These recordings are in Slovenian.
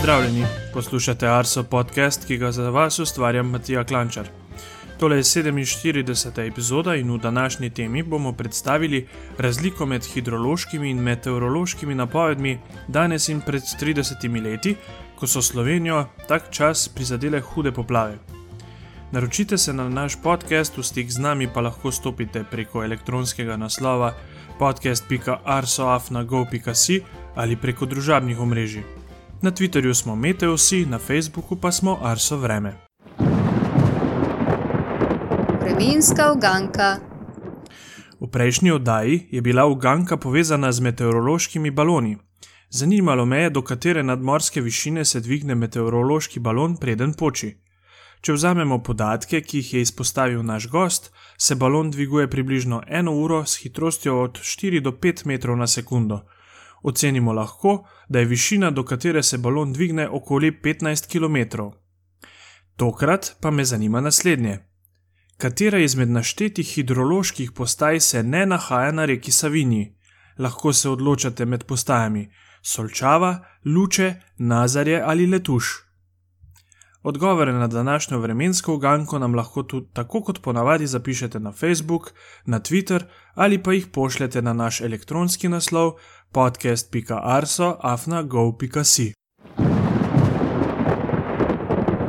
Pozdravljeni, poslušate Arso podcast, ki ga za vas ustvarjam Matija Klančar. Tole je 47. epizoda in v današnji temi bomo predstavili razliko med hidrološkimi in meteorološkimi napovedmi danes in pred 30 leti, ko so Slovenijo tak čas prizadele hude poplave. Naročite se na naš podcast, v stik z nami pa lahko stopite preko elektronskega naslova podcast.arsoafnago.si ali preko družabnih omrežij. Na Twitterju smo Meteosi, na Facebooku pa smo Arso Vreme. Vremenska uganka. V prejšnji oddaji je bila uganka povezana z meteorološkimi baloni. Zanimalo me je, do katere nadmorske višine se dvigne meteorološki balon, preden poči. Če vzamemo podatke, ki jih je izpostavil naš gost, se balon dviguje približno eno uro s hitrostjo od 4 do 5 metrov na sekundo. Ocenimo lahko, da je višina, do katere se balon dvigne, okoli 15 km. Tokrat pa me zanima naslednje. Katera izmed naštetih hidroloških postaj se ne nahaja na reki Savini? Lahko se odločate med postajami Solčava, Luče, Nazarje ali Letuš. Odgovore na današnjo vremensko uganko nam lahko tudi tako kot ponavadi zapišete na Facebook, na Twitter ali pa jih pošljete na naš elektronski naslov podcast.arso.afna.gov.si.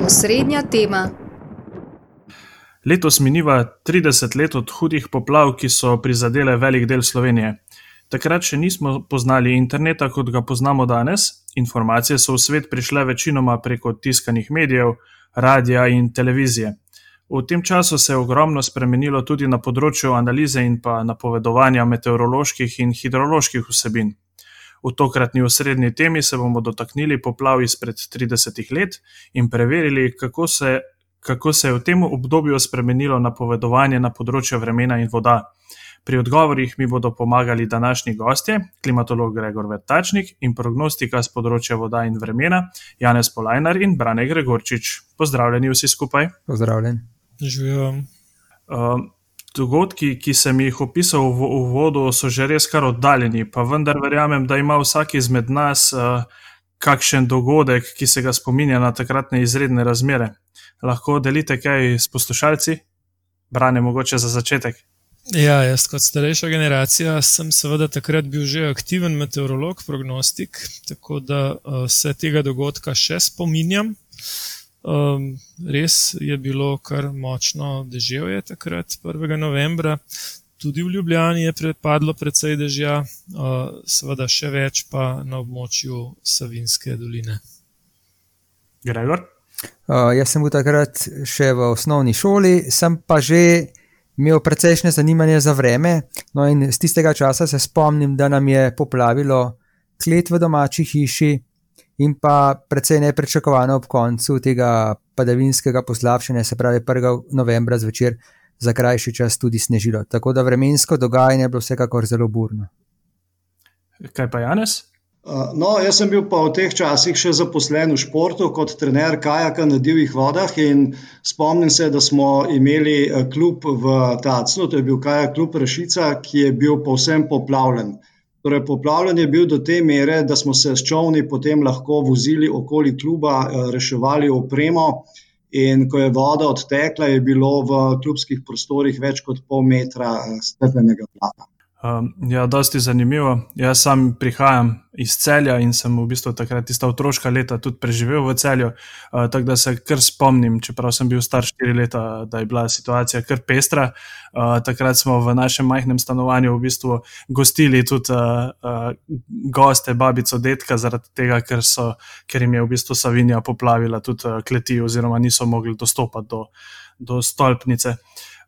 Osrednja tema. Letos miniva 30 let od hudih poplav, ki so prizadele velik del Slovenije. Takrat še nismo poznali interneta, kot ga poznamo danes. Informacije so v svet prišle večinoma preko tiskanih medijev, radia in televizije. V tem času se je ogromno spremenilo tudi na področju analize in pa napovedovanja meteoroloških in hidroloških vsebin. V tokratni osrednji temi se bomo dotaknili poplav izpred 30 let in preverili, kako se, kako se je v tem obdobju spremenilo napovedovanje na področju vremena in voda. Pri odgovorih mi bodo pomagali današnji gostje, klimatolog Gregor Vrtačnik in prognostika z področja voda in vremena, Janez Polajnar in Brane Gregorčič. Pozdravljeni vsi skupaj. Pozdravljen. Živijo. Uh, dogodki, ki sem jih opisal v uvodu, so že res kar oddaljeni, pa vendar verjamem, da ima vsak izmed nas uh, kakšen dogodek, ki se ga spominja na takratne izredne razmere. Lahko delite kaj s poslušalci? Brane, mogoče za začetek. Ja, jaz kot starejša generacija sem seveda takrat bil že aktiven meteorolog, prognostik, tako da uh, se tega dogodka še spominjam. Um, res je bilo kar močno deževje takrat, 1. novembra, tudi v Ljubljani je padlo precej dežja, uh, seveda še več pa na območju Savinske doline. Gregor? Uh, jaz sem bil takrat še v osnovni šoli, sem pa že imel precejšnje zanimanje za vreme. No, in z tistega časa se spomnim, da nam je poplavilo klet v domači hiši in pa precej neprečakovano ob koncu tega padavinskega poslabšanja, se pravi 1. novembra zvečer, za krajši čas tudi snežilo. Tako da vremensko dogajanje je bilo vsekakor zelo burno. Kaj pa Janes? No, jaz sem bil pa v teh časih še zaposlen v športu kot trener kajaka na divjih vodah. Spomnim se, da smo imeli klub v Tacnu, to je bil kajak klub Rešica, ki je bil povsem poplavljen. Torej, poplavljen je bil do te mere, da smo se s čovni potem lahko vozili okoli kluba, reševali opremo. In ko je voda odtekla, je bilo v klubskih prostorih več kot pol metra strpenega blata. Um, ja, dosti zanimivo. Jaz sam prihajam iz celja in sem v bistvu takrat tista otroška leta tudi preživel v celju, uh, tako da se kar spomnim, čeprav sem bil star štiri leta, da je bila situacija kar pestra. Uh, takrat smo v našem majhnem stanovanju v bistvu gostili tudi uh, uh, goste, babico, detka, zaradi tega, ker, so, ker jim je v bistvu Savinja poplavila tudi uh, kleti oziroma niso mogli dostopati do, do stolpnice.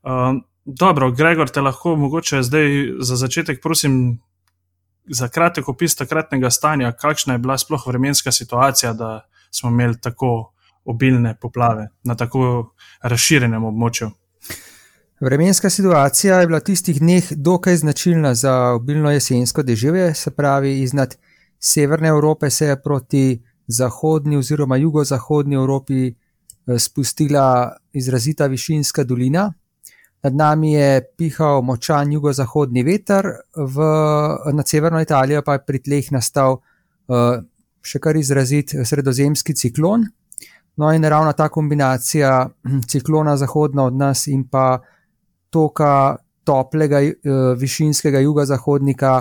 Uh, Dobro, Gregor, te lahko mogoče zdaj za začetek prosim za kratek opis takratnega stanja, kakšna je bila sploh vremenska situacija, da smo imeli tako obilne poplave na tako razširjenem območju. Vremenska situacija je bila v tistih dneh dokaj značilna za obilno jesensko deževje, se pravi, iznad severne Evrope se je proti zahodni oziroma jugozahodni Evropi eh, spustila izrazita višinska dolina. Nad nami je pihal močan jugozahodni veter, v, nad severno Italijo pa je pri tleh nastal uh, še kar izrazit sredozemski ciklon. No, in ravno ta kombinacija hm, ciklona zahodno od nas in pa toka toplega višinskega jugozahodnika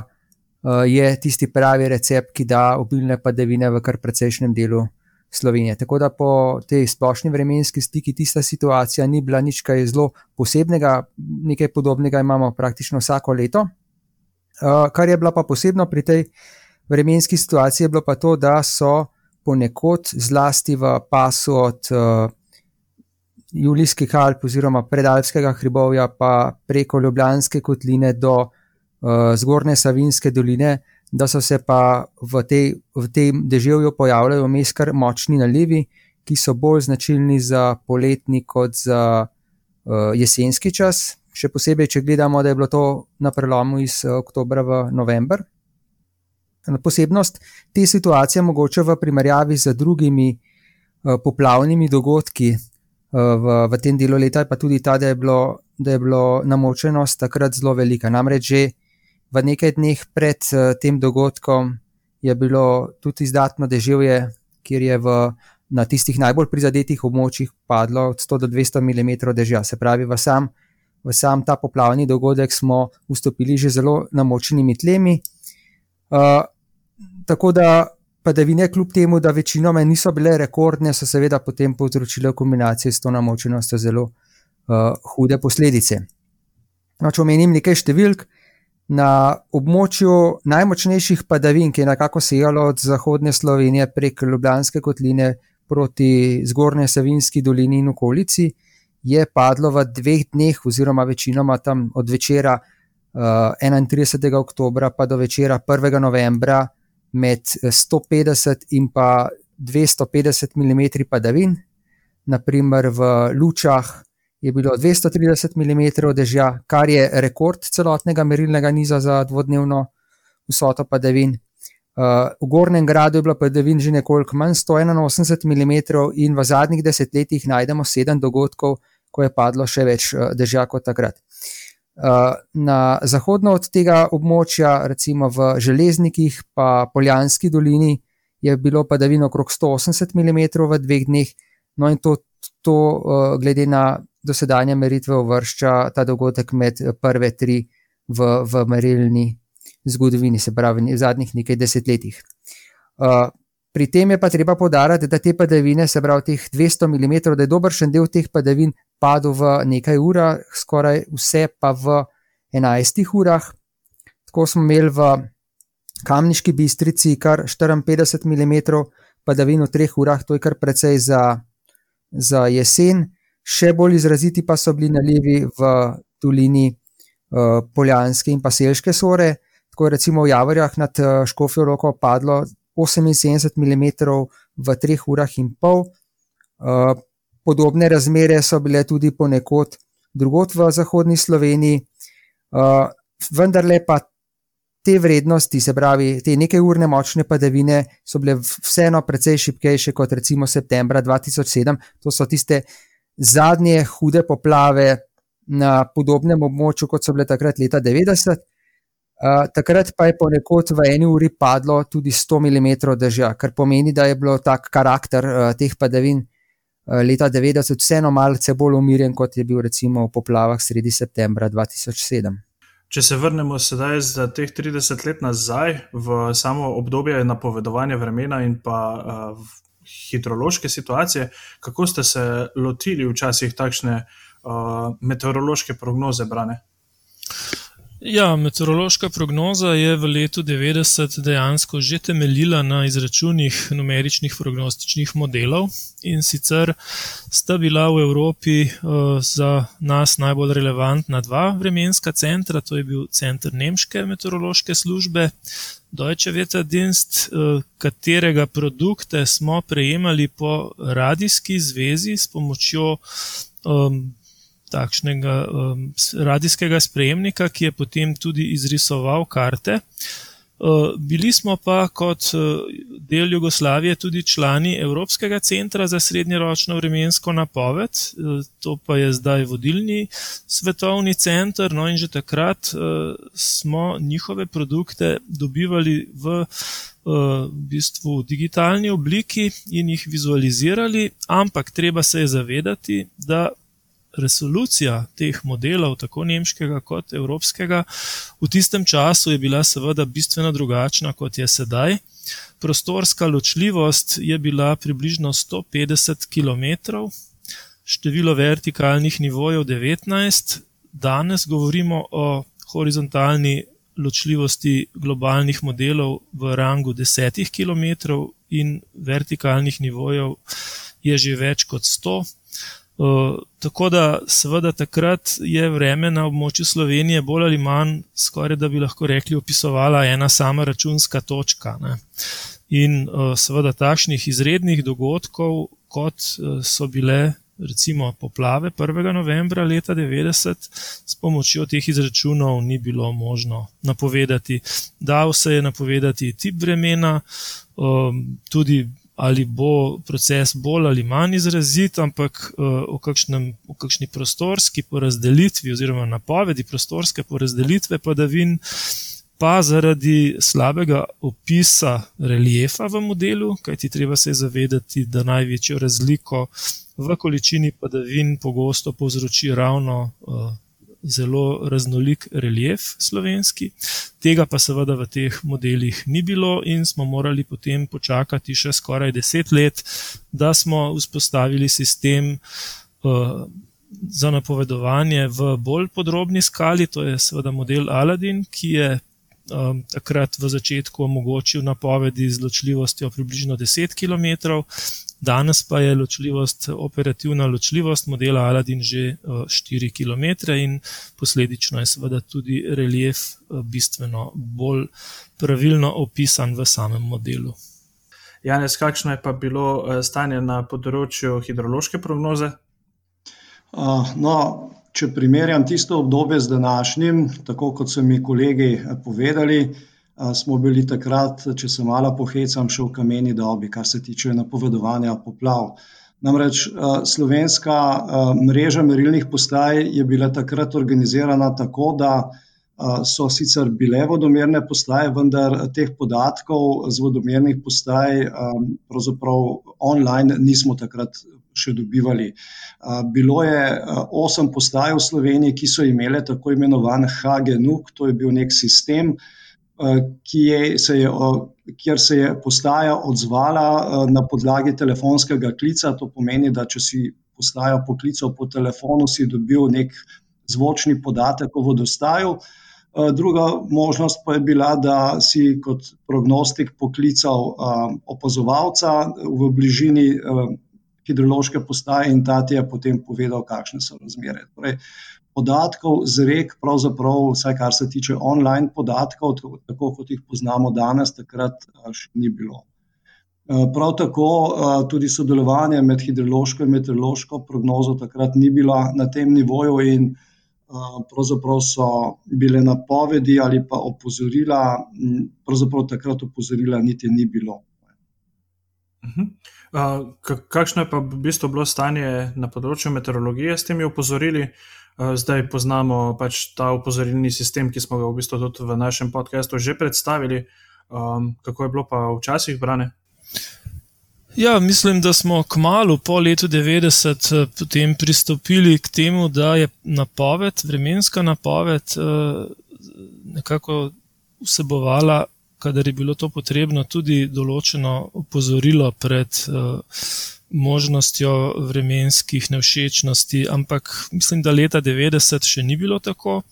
je tisti pravi recept, ki da obilne padavine v kar precejšnjem delu Slovenije. Tako da po tej splošni vremenski stiki tista situacija ni bila nič kaj zelo posebnega, nekaj podobnega imamo praktično vsako leto. Uh, kar je bilo pa posebno pri tej vremenski situaciji, je bilo pa to, da so ponekod, zlasti v pasu od uh, Julijskih Alp oziroma predalpskega hribovja, pa preko Ljubljanske kotline do uh, zgornje Savinske doline, da so se pa v, tej, v tem deževju pojavljali vmes kar močni nalivi, ki so bolj značilni za poletni kot za uh, jesenski čas. Še posebej, če gledamo, da je bilo to na prelomu iz uh, oktobra v november. Posebnost te situacije, mogoče v primerjavi z drugimi uh, poplavnimi dogodki uh, v, v tem delu leta, je pa tudi ta, da je bilo, da je bilo namočenost takrat zelo velika. Namreč že v nekaj dneh pred uh, tem dogodkom je bilo tudi izdatno deževje, kjer je v, na tistih najbolj prizadetih območjih padlo od 100 do 200 mm dežja. Se pravi, v sam, v sam ta poplavni dogodek smo vstopili že zelo namočenimi tlemi. Uh, tako da padavine, kljub temu, da večinoma niso bile rekordne, so seveda potem povzročile v kombinaciji s to namočenostjo zelo uh, hude posledice. No, če omenim nekaj številk, uh, Na območju najmočnejših padavin, ki je nekako sejalo od zahodne Slovenije prek Ljubljanske kotline proti zgornje Savinski dolini in okolici, je padlo v dveh dneh, oziroma večinoma tam od večera uh, eh, 31. oktober pa do večera 1. novembra med 150 in pa 250 mm padavin, naprimer v Lučah je bilo 230 mm dežja, kar je rekord celotnega merilnega niza za dvodnevno vsoto padavin. Uh, v Gornjem gradu je bilo padavin že nekoliko manj, 181 mm, in v zadnjih desetletjih najdemo sedem dogodkov, ko je padlo še več uh, dežja kot takrat. Uh, na zahodno od tega območja, recimo v Železnikih, pa Poljanski dolini, je bilo padavin okrog 180 mm v dveh dneh, no in to, to uh, glede na dosedanje meritve uvršča ta dogodek med prve tri v, v merilni zgodovini, se pravi v zadnjih nekaj desetletjih. Uh, pri tem je pa treba podariti, da te padavine, se pravi teh 200 mm, da je dobršen del teh padavin padel v nekaj urah, skoraj vse pa v 11 urah. Tako smo imeli v Kamniški bistrici kar 54 mm padavin v 3 urah, to je kar precej za, za jesen. Še bolj izraziti pa so bili nalivi v dolini uh, Poljanske in pa Selške sore. Tako je recimo v Javorjah nad uh, Škofijo roko padlo 78 mm v 3 urah in pol. Uh, podobne razmere so bile tudi ponekod drugot v zahodni Sloveniji, uh, vendar le pa te vrednosti, se pravi, te nekaj urne močne padavine, so bile vseeno precej šipkejše kot recimo septembra 2007. To so tiste zadnje hude poplave na podobnem območju, kot so bile takrat leta 90. Uh, takrat pa je ponekod v eni uri padlo tudi 100 mm dežja, kar pomeni, da je bil tak karakter uh, teh padavin uh, leta 90 vseeno malce bolj umirjen, kot je bil recimo v poplavah sredi septembra 2007. Če se vrnemo sedaj za teh 30 let nazaj v samo obdobje napovedovanja vremena in pa uh, hidrološke situacije, kako ste se lotili včasih takšne uh, meteorološke prognoze brane? Ja, meteorološka prognoza je v letu 90 dejansko že temeljila na izračunih numeričnih prognostičnih modelov in sicer sta bila v Evropi uh, za nas najbolj relevantna dva vremenska centra, to je bil center Nemške meteorološke službe, Deutsche Wetterdienst, uh, katerega produkte smo prejemali po radijski zvezi s pomočjo um, takšnega um, radijskega sprejemnika, ki je potem tudi izrisoval karte. Uh, bili smo pa kot uh, del Jugoslavije tudi člani Evropskega centra za srednjeročno vremensko napoved, uh, to pa je zdaj vodilni svetovni center. No in že takrat smo njihove produkte dobivali v v bistvu digitalni obliki in jih vizualizirali, ampak treba se je zavedati, da resolucija teh modelov, tako nemškega kot evropskega, v tistem času je bila seveda bistveno drugačna kot je sedaj. Prostorska ločljivost je bila približno 150 km, število vertikalnih nivojev 19, danes govorimo o horizontalni ločljivosti globalnih modelov v rangu 10 km in vertikalnih nivojev je že več kot 100. Uh, tako da, seveda, takrat je vreme na območju Slovenije bolj ali manj, skoraj da bi lahko rekli, opisovala ena sama računska točka. Ne. In uh, seveda, takšnih izrednih dogodkov, kot uh, so bile recimo poplave 1. novembra leta 90, s pomočjo teh izračunov ni bilo možno napovedati. Dal se je napovedati tip vremena, um, tudi ali bo proces bolj ali manj izrazit, ampak uh, v, kakšnem, v kakšni prostorski porazdelitvi oziroma napovedi prostorske porazdelitve padavin. Pa zaradi slabega opisa reljefa v modelu, kajti treba se zavedati, da največjo razliko v količini padavin pogosto povzroči ravno uh, zelo raznolik relief slovenski. Tega pa seveda v teh modelih ni bilo in smo morali potem počakati še skoraj deset let, da smo vzpostavili sistem. Uh, Za napovedovanje v bolj podrobni skali, to je seveda model Aladin, ki je um, takrat v začetku omogočil napovedi z ločljivostjo približno 10 km, Danes pa je ločljivost, operativna ločljivost modela Aladin že 4 eh, km in posledično je seveda tudi relief eh, bistveno bolj pravilno opisan v samem modelu. Janes, kakšno je pa bilo eh, stanje na področju hidrološke prognoze? Uh, no, če primerjam tisto obdobje z današnjim, tako kot so mi kolegi povedali, uh, smo bili takrat, če se malo pohecam, še v kameni dobi, kar se tiče napovedovanja poplav. Namreč slovenska mreža merilnih postaj je bila takrat organizirana tako, da so sicer bile vodomerne postaje, vendar teh podatkov z vodomernih postaj pravzaprav online nismo takrat še dobivali. Bilo je osem postaj v Sloveniji, ki so imele tako imenovan HGNUK, to je bil nek sistem, je, se je, kjer se je postaja odzvala na podlagi telefonskega klica. To pomeni, da če si postajo poklical po telefonu, si dobil nek zvočni podatek o vodostaju. Druga možnost pa je bila, da si kot prognostik poklical opazovalca v bližini hidrološke postaje in ta ti je potem povedal, kakšne so razmere. Torej, podatkov z rek, pravzaprav, vsaj kar se tiče online podatkov, tako kot jih poznamo danes, takrat še ni bilo. Prav tako tudi sodelovanje med hidrološko in meteorološko prognozo takrat ni bilo na tem nivoju, in pravzaprav so bile napovedi ali pa opozorila, pravzaprav takrat opozorila niti ni bilo. Uh, kakšno je pa v bistvu bilo stanje na področju meteorologije s temi opozorili? Eh, zdaj poznamo pač ta upozorilni sistem, ki smo ga v bistvu tudi v našem podkastu že predstavili. Um, kako je bilo pa včasih brane? Ja, mislim, da smo kmalo po letu 90 eh, potem pristopili k temu, da je napoved, vremenska napoved, eh, nekako vsebovala, kadar je bilo to potrebno, tudi določeno opozorilo pred možnostjo vremenskih nevšečnosti, ampak mislim, da leta 90 še ni bilo tako.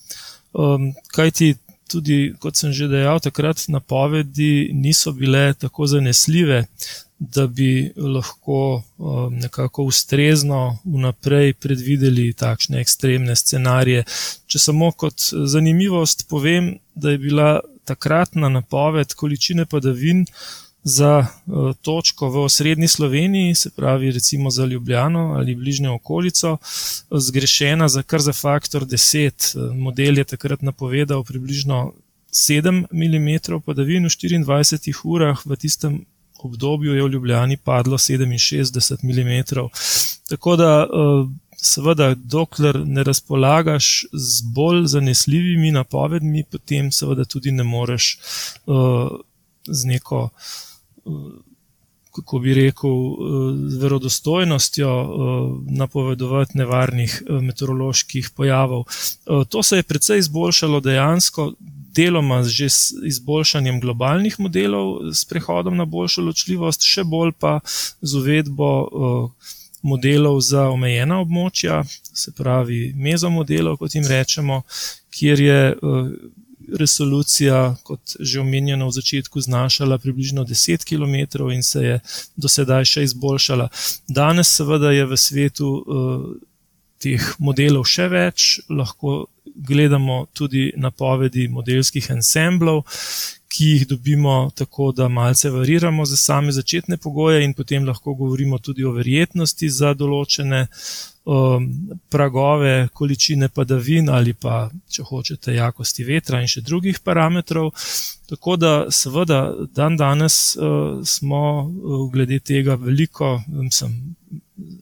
Um, Kaj ti tudi, kot sem že dejal, takrat napovedi niso bile tako zanesljive, da bi lahko um, nekako ustrezno vnaprej predvideli takšne ekstremne scenarije. Če samo kot zanimivost povem, da je bila takratna napoved količine padavin za uh, točko v osrednji Sloveniji, se pravi recimo za Ljubljano ali bližnjo okolico, zgrešena za kar za faktor 10. Model je takrat napovedal približno 7 mm padavin v 24 urah, v tistem obdobju je v Ljubljani padlo 67 mm. Tako da, uh, seveda, dokler ne razpolagaš z bolj zanesljivimi napovedmi, potem seveda tudi ne moreš. Uh, z neko kako bi rekel, z eh, verodostojnostjo eh, napovedovati nevarnih eh, meteoroloških pojavov. To se je precej izboljšalo dejansko, deloma že s izboljšanjem globalnih modelov, s prehodom na boljšo ločljivost, še bolj pa z uvedbo modelov za omejena območja, se pravi mezomodelov, kot jim rečemo, kjer je resolucija, kot že omenjeno v začetku, znašala približno 10 km in se je do sedaj še izboljšala. Danes, seveda, je v svetu uh, teh modelov še več, lahko gledamo tudi napovedi modelskih ensemblov. Ki jih dobimo tako, da malce variramo za same začetne pogoje, in potem lahko govorimo tudi o verjetnosti za določene um, pragove, količine padavin ali pa, če hočete, jakosti vetra in še drugih parametrov. Tako da, seveda, dan danes uh, smo uh, glede tega veliko, mislim,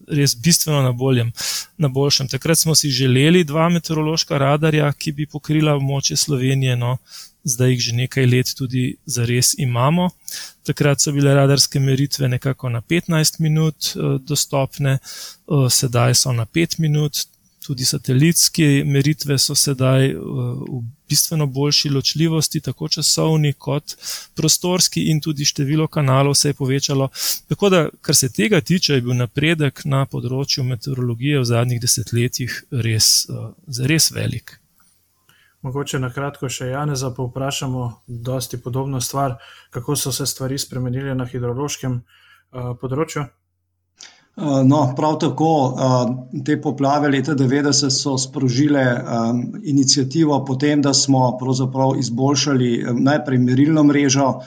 res bistveno na, boljem, na boljšem. Takrat smo si želeli dva meteorološka radarja, ki bi pokrila območje Slovenije. No, zdaj jih že nekaj let tudi zares imamo. Takrat so bile radarske meritve nekako na 15 minut eh, dostopne, eh, sedaj so na 5 minut. Tudi satelitske meritve so sedaj eh, v bistveno boljši ločljivosti, tako časovni kot prostorski, in tudi število kanalov se je povečalo. Tako da, kar se tega tiče, je bil napredek na področju meteorologije v zadnjih desetletjih res, res velik. Mogoče na kratko še Janeza povprašamo, dosti podobno stvar, kako so se stvari spremenile na hidrološkem uh, področju. Eh, no, prav tako eh, te poplave leta 90 so sprožile inicijativo potem, da smo izboljšali najprej merilno mrežo,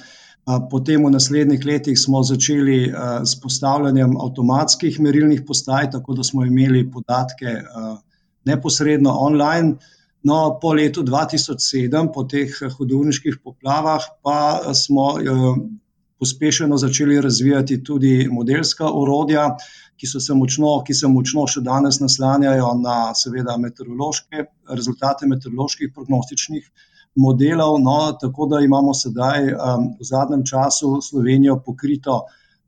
potem v naslednjih letih smo začeli s postavljanjem avtomatskih merilnih postaj, tako da smo imeli podatke neposredno online. No, po letu 2007, po teh hudourniških poplavah, pa smo eh, pospešeno začeli razvijati tudi modelska urodja, ki, močno, ki se močno še danes naslanjajo na seveda, meteorološke rezultate meteoroloških prognostičnih modelov. No, tako da imamo sedaj um, v zadnjem času Slovenijo pokrito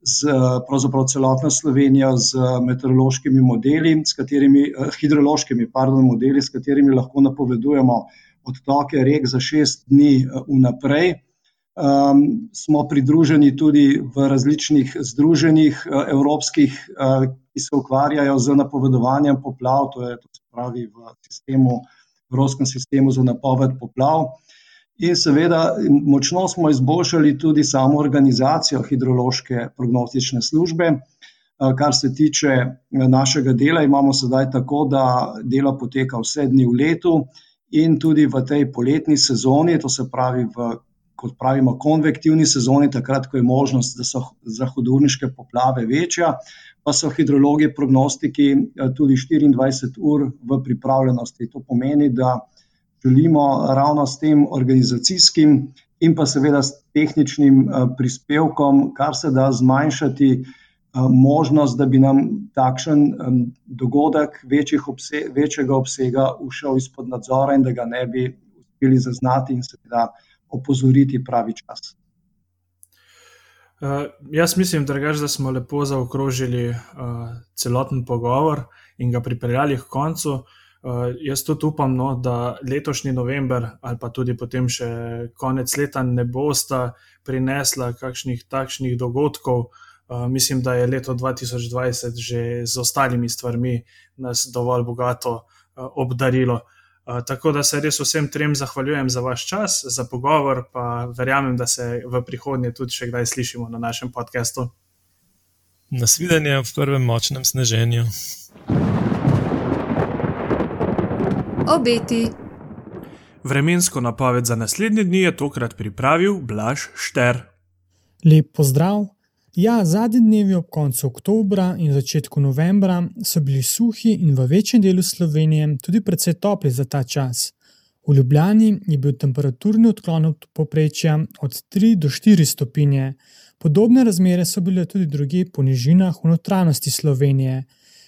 z pravzaprav celotno Slovenijo z meteorološkimi modeli, s katerimi, eh, hidrološkimi pardon, modeli, s katerimi lahko napovedujemo odtoke rek za šest dni eh, vnaprej. Um, smo pridruženi tudi v različnih združenjih uh, evropskih, uh, ki se ukvarjajo z napovedovanjem poplav, to je to se pravi v sistemu, evropskem sistemu za napoved poplav. Uh, In seveda, močno smo izboljšali tudi samo organizacijo hidrološke prognostične službe. Eh, kar se tiče eh, našega dela, imamo sedaj tako, da delo poteka vse dni v letu in tudi v tej poletni sezoni, to se pravi, v, kot pravimo, konvektivni sezoni, takrat, ko je možnost, da so za hudurniške poplave večja, pa so hidrologi, prognostiki eh, tudi 24 ur v pripravljenosti. To pomeni, da želimo ravno s tem organizacijskim in pa seveda s tehničnim eh, prispevkom, kar se da zmanjšati eh, možnost, da bi nam takšen dogodek obse večjega obsega ušel izpod nadzora in da ga ne bi uspeli zaznati in seveda opozoriti pravi čas. Uh, jaz mislim, drugač, da smo lepo zaokrožili uh, celoten pogovor in ga pripeljali k koncu. Uh, jaz tudi upam, no, da letošnji november ali pa tudi potem še konec leta ne bosta prinesla kakšnih takšnih dogodkov. Uh, mislim, da je leto 2020 že z ostalimi stvarmi nas dovolj bogato uh, obdarilo. Uh, tako da se res vsem trem zahvaljujem za vaš čas, za pogovor, pa verjamem, da se v prihodnje tudi še kdaj slišimo na našem podkastu. Nasvidenje v prvem močnem sneženju obeti. Vremensko napoved za naslednje dni je tokrat pripravil Blaž Šter. Lep pozdrav. Ja, zadnji dnevi ob koncu oktobra in začetku novembra so bili suhi in v večjem delu Slovenije tudi precej topli za ta čas. V Ljubljani je bil temperaturni odklon od poprečja od 3 do 4 stopinje. Podobne razmere so bile tudi druge po nižinah v notranjosti Slovenije.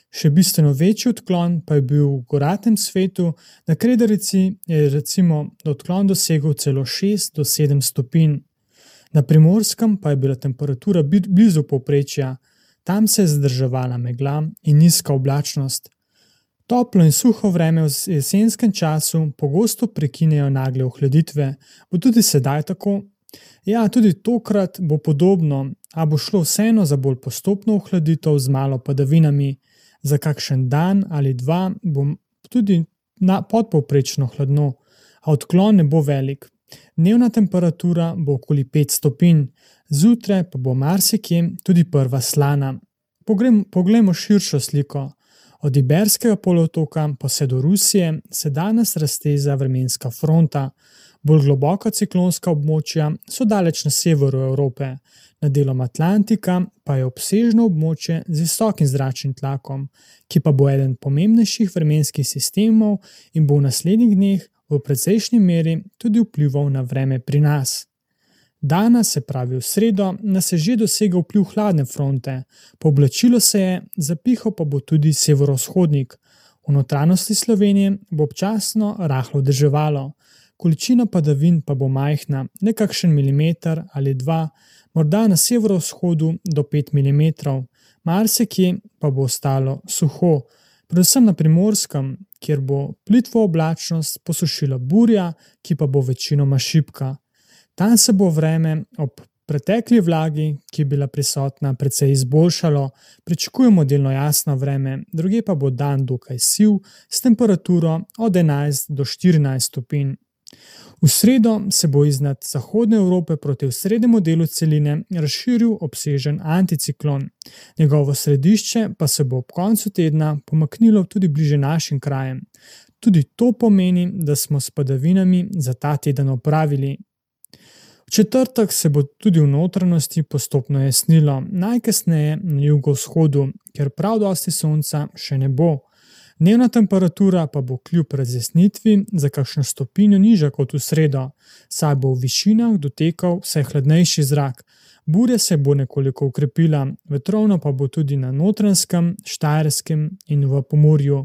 Še bistveno večji odklon pa je bil v goratem svetu, na Krederici je recimo odklon dosegel celo 6 do 7 stopinj. Na primorskem pa je bila temperatura blizu povprečja, tam se je zadrževala megla in nizka oblačnost. Toplo in suho vreme v jesenskem času pogosto prekinejo nagle ohladitve, bo tudi sedaj tako. Ja, tudi tokrat bo podobno, a bo šlo vseeno za bolj postopno ohladitev z malo padavinami. Za kakšen dan ali dva bo tudi podpovprečno hladno, a odklon ne bo velik. Dnevna temperatura bo okoli 5 stopinj, zjutraj pa bo marsikje tudi prva slana. Poglejmo širšo sliko. Od Iberskega polotoka pa vse do Rusije se danes razteza vremenska fronta. Bolj globoka ciklonska območja so daleč na severu Evrope, na delom Atlantika pa je obsežno območje z visokim zračnim tlakom, ki pa bo eden pomembnejših vremenskih sistemov in bo v naslednjih dneh v precejšnji meri tudi vplival na vreme pri nas. Danes, se pravi v sredo, nas je že dosegel vpliv hladne fronte, pooblačilo se je, zapihal pa bo tudi severovzhodnik. V notranjosti Slovenije bo občasno rahlo drževalo, količina padavin pa bo majhna, nekakšen milimeter ali dva, morda na severovzhodu do 5 mm, marsikje pa bo ostalo suho, predvsem na primorskem, kjer bo plitvo oblačnost posušila burja, ki pa bo večinoma šipka. Tam se bo vreme ob pretekli vlagi, ki je bila prisotna, precej izboljšalo, pričakujemo delno jasno vreme, druge pa bo dan dokaj siv s temperaturo od 11 do 14 stopinj. V sredo se bo iznad zahodne Evrope proti srednjemu delu celine razširil obsežen anticiklon. Njegovo središče pa se bo ob koncu tedna pomaknilo tudi bliže našim krajem. Tudi to pomeni, da smo s padavinami za ta teden opravili. V četrtek se bo tudi v notranjosti postopno jasnilo, najkasneje na jugovzhodu, ker prav dosti sonca še ne bo. Dnevna temperatura pa bo kljub razjasnitvi za kakšno stopinjo nižja kot v sredo, saj bo v višinah dotekal vse hladnejši zrak. Burja se bo nekoliko ukrepila, vetrovno pa bo tudi na notranjskem, štajerskem in v pomorju.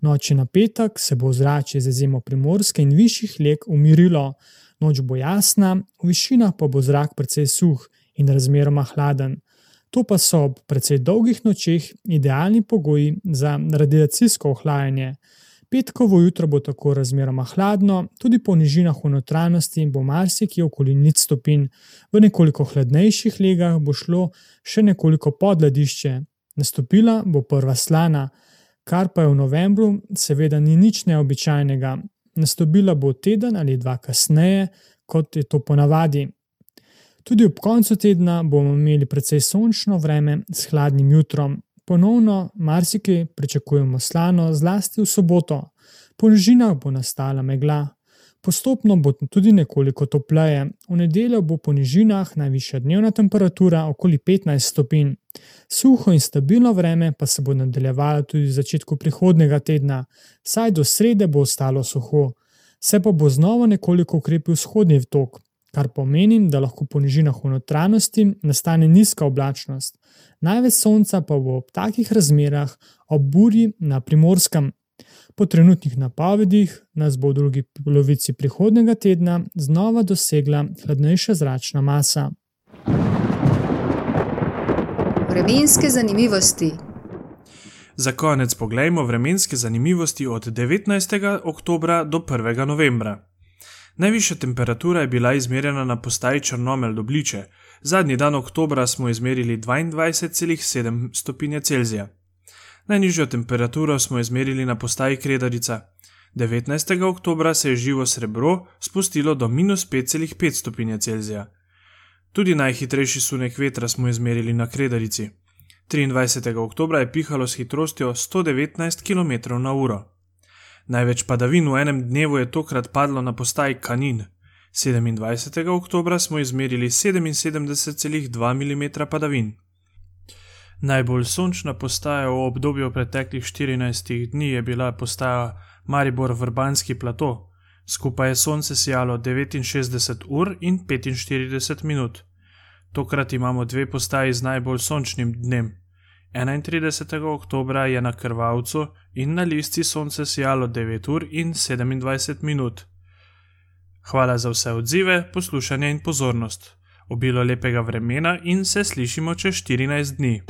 V noči na petek se bo zrače z izjemo primorske in višjih leg umirilo, noč bo jasna, v višinah pa bo zrak precej suh in razmeroma hladen. To pa so ob precej dolgih nočeh idealni pogoji za radiacijsko ohlajanje. Petkovo jutro bo tako razmeroma hladno, tudi po nižinah v notranjosti bo marsikje okoli nič stopinj, v nekoliko hladnejših legah bo šlo še nekoliko podladišče. Nastopila bo prva slana, kar pa je v novembru, seveda ni nič neobičajnega. Nastopila bo teden ali dva kasneje, kot je to ponavadi. Tudi ob koncu tedna bomo imeli precej sončno vreme s hladnim jutrom. Ponovno, marsikaj pričakujemo slano, zlasti v soboto. Po nižinah bo nastala megla. Postopno bo tudi nekoliko topleje. V nedeljo bo po nižinah najvišja dnevna temperatura okoli 15 stopinj. Suho in stabilno vreme pa se bo nadaljevalo tudi v začetku prihodnega tedna, saj do srede bo ostalo suho. Se pa bo znova nekoliko ukrepil vzhodni tok, kar pomeni, da lahko po nižinah v notranjosti nastane nizka oblačnost. Največ sonca pa bo ob takih razmerah ob burji na primorskem. Po trenutnih napovedih nas bo v drugi polovici prihodnega tedna znova dosegla hladnejša zračna masa. Vremenske zanimivosti. Za konec pogledajmo vremenske zanimivosti od 19. oktobra do 1. novembra. Najvišja temperatura je bila izmerjena na postaji Črnomel Dobliče, zadnji dan oktobra smo izmerili 22,7 stopinje Celzija. Najnižjo temperaturo smo izmerili na postaji Kredarica. 19. oktobra se je živo srebro spustilo do minus 5,5 stopinje Celzija. Tudi najhitrejši sunek vetra smo izmerili na Kredarici. 23. oktobra je pihalo s hitrostjo 119 km/h. Največ padavin v enem dnevu je tokrat padlo na postaji Kanin. 27. oktober smo izmerili 77,2 mm padavin. Najbolj sončna postaja v obdobju preteklih 14 dni je bila postaja Maribor Vrbanski plato. Skupaj je sonce sijalo 69 ur in 45 minut. Tokrat imamo dve postaji z najbolj sončnim dnem. 31. oktober je na krvavcu in na listi sonce sijalo 9 ur in 27 minut. Hvala za vse odzive, poslušanje in pozornost. Obilo lepega vremena in se slišimo čez 14 dni.